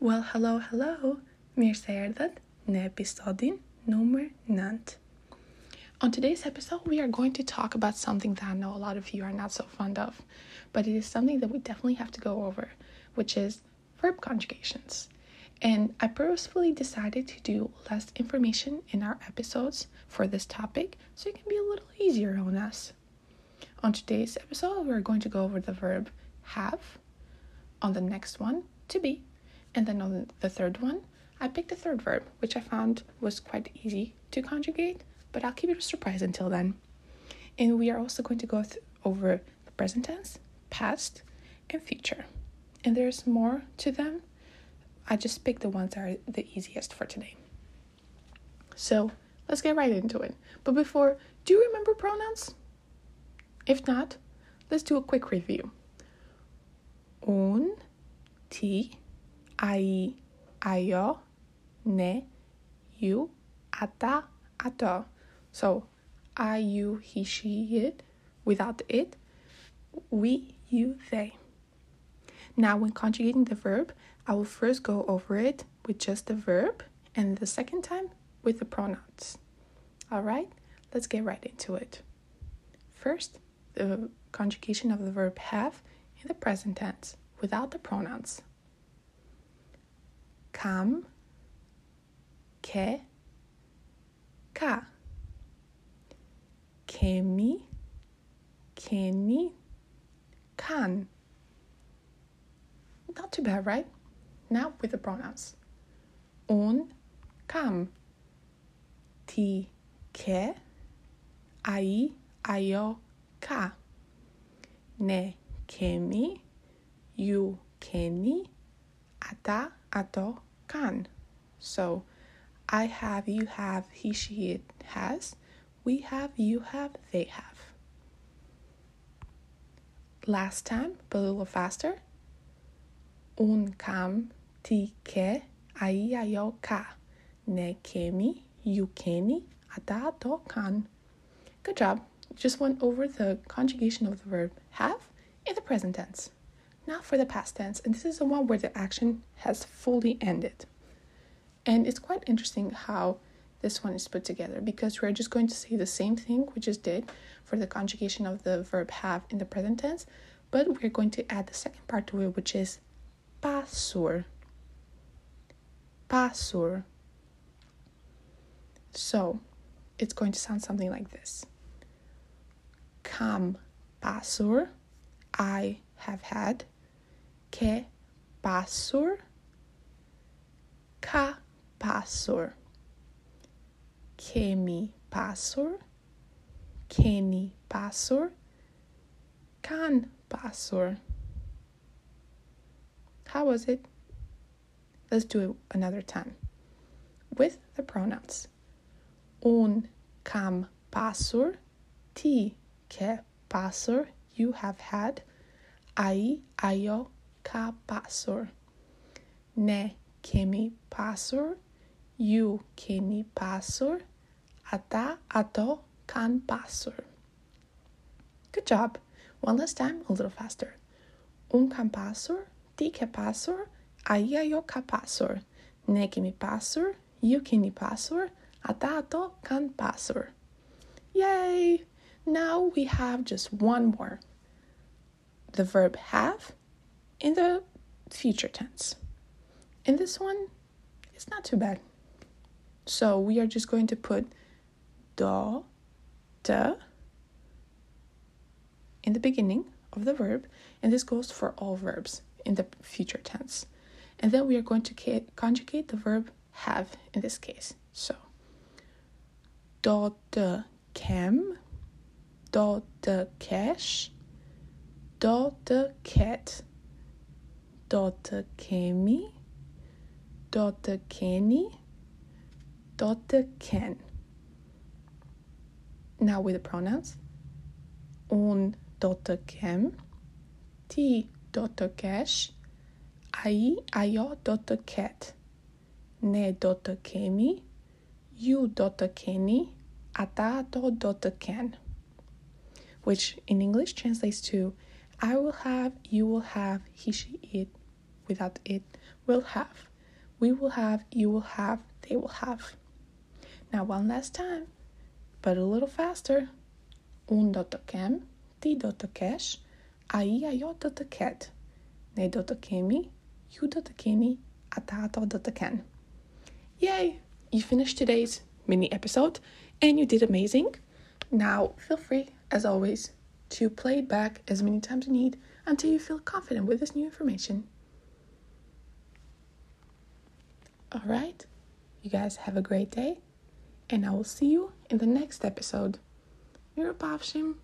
Well, hello, hello. Mirë se erdhët në episodin numër 9. On today's episode, we are going to talk about something that I know a lot of you are not so fond of, but it is something that we definitely have to go over, which is verb conjugations. And I purposefully decided to do less information in our episodes for this topic so it can be a little easier on us. On today's episode, we're going to go over the verb have, on the next one, to be, and then on the third one, I picked a third verb, which I found was quite easy to conjugate, but I'll keep it a surprise until then. And we are also going to go th- over the present tense, past, and future. And there's more to them. I just picked the ones that are the easiest for today. So let's get right into it. But before, do you remember pronouns? If not, let's do a quick review. Un, ti, ai, ajo, ne, ju, ata, ato. So, I, you, he, she, it, without it, we, you, they. Now, when conjugating the verb, I will first go over it with just the verb, and the second time with the pronouns. All right, let's get right into it. First, the conjugation of the verb have in the present tense without the pronouns. Kam, ke, ka. Kemi, keni, kan. Not too bad, right? Now with the pronouns. Un, kam. Ti, ke. Ai, ajo ka. Ne, kemi. Ju, keni. Ata, ato, kan. So, I have, you have, he, she, it has. We have, you have, they have. Last time, but a little faster. Un kam ti ke ai ajo ka. Ne kemi, ju keni, ata to kan. Good job. Just went over the conjugation of the verb have in the present tense. Now for the past tense, and this is the one where the action has fully ended. And it's quite interesting how this one is put together because we're just going to say the same thing we just did for the conjugation of the verb have in the present tense, but we're going to add the second part to it, which is pasur. Pasur. So it's going to sound something like this. Kam pasur, I have had. Ke pasur, ka pasur. Kemi pasur, keni pasur, kan pasur. How was it? Let's do it another time with the pronouns. Un kam pasur, ti ke pasur, you have had. Ai ajo ka. Ne kemi pasur, ju keni pasur. Ata ato kan pasur. Good job. One last time, a little faster. Un kam pasur, ti ke pasur, ai ajo ka. Ne kemi pasur, ju keni pasur. Ata ato kan pasur. Yay! Now we have just one more. The verb have in the future tense. In this one, it's not too bad. So we are just going to put do, in the beginning of the verb, and this goes for all verbs in the future tense. And then we are going to conjugate the verb have in this case. So, de kem, do de kesh, de ket, de kemi, keni, do de ken. Now with the pronouns. Un do të kem, ti do të kesh, ai ajo daughter ket, ne do të kemi, ju daughter keni, ata do dotter ken. Which in English translates to I will have, you will have, he, she, it, without it, will have. we will have, you will have, they will have. Now, one last time, but a little faster. Un do të kem, ti do të kesh, ai ajo do të ket. Ne do të kemi, ju do të keni, ata ato do të ken. Yay! You finished today's mini episode and you did amazing. Now, feel free, as always, to play it back as many times you need until you feel confident with this new information. All right, you guys have a great day, and I will see you in the next episode. Mirupafshim.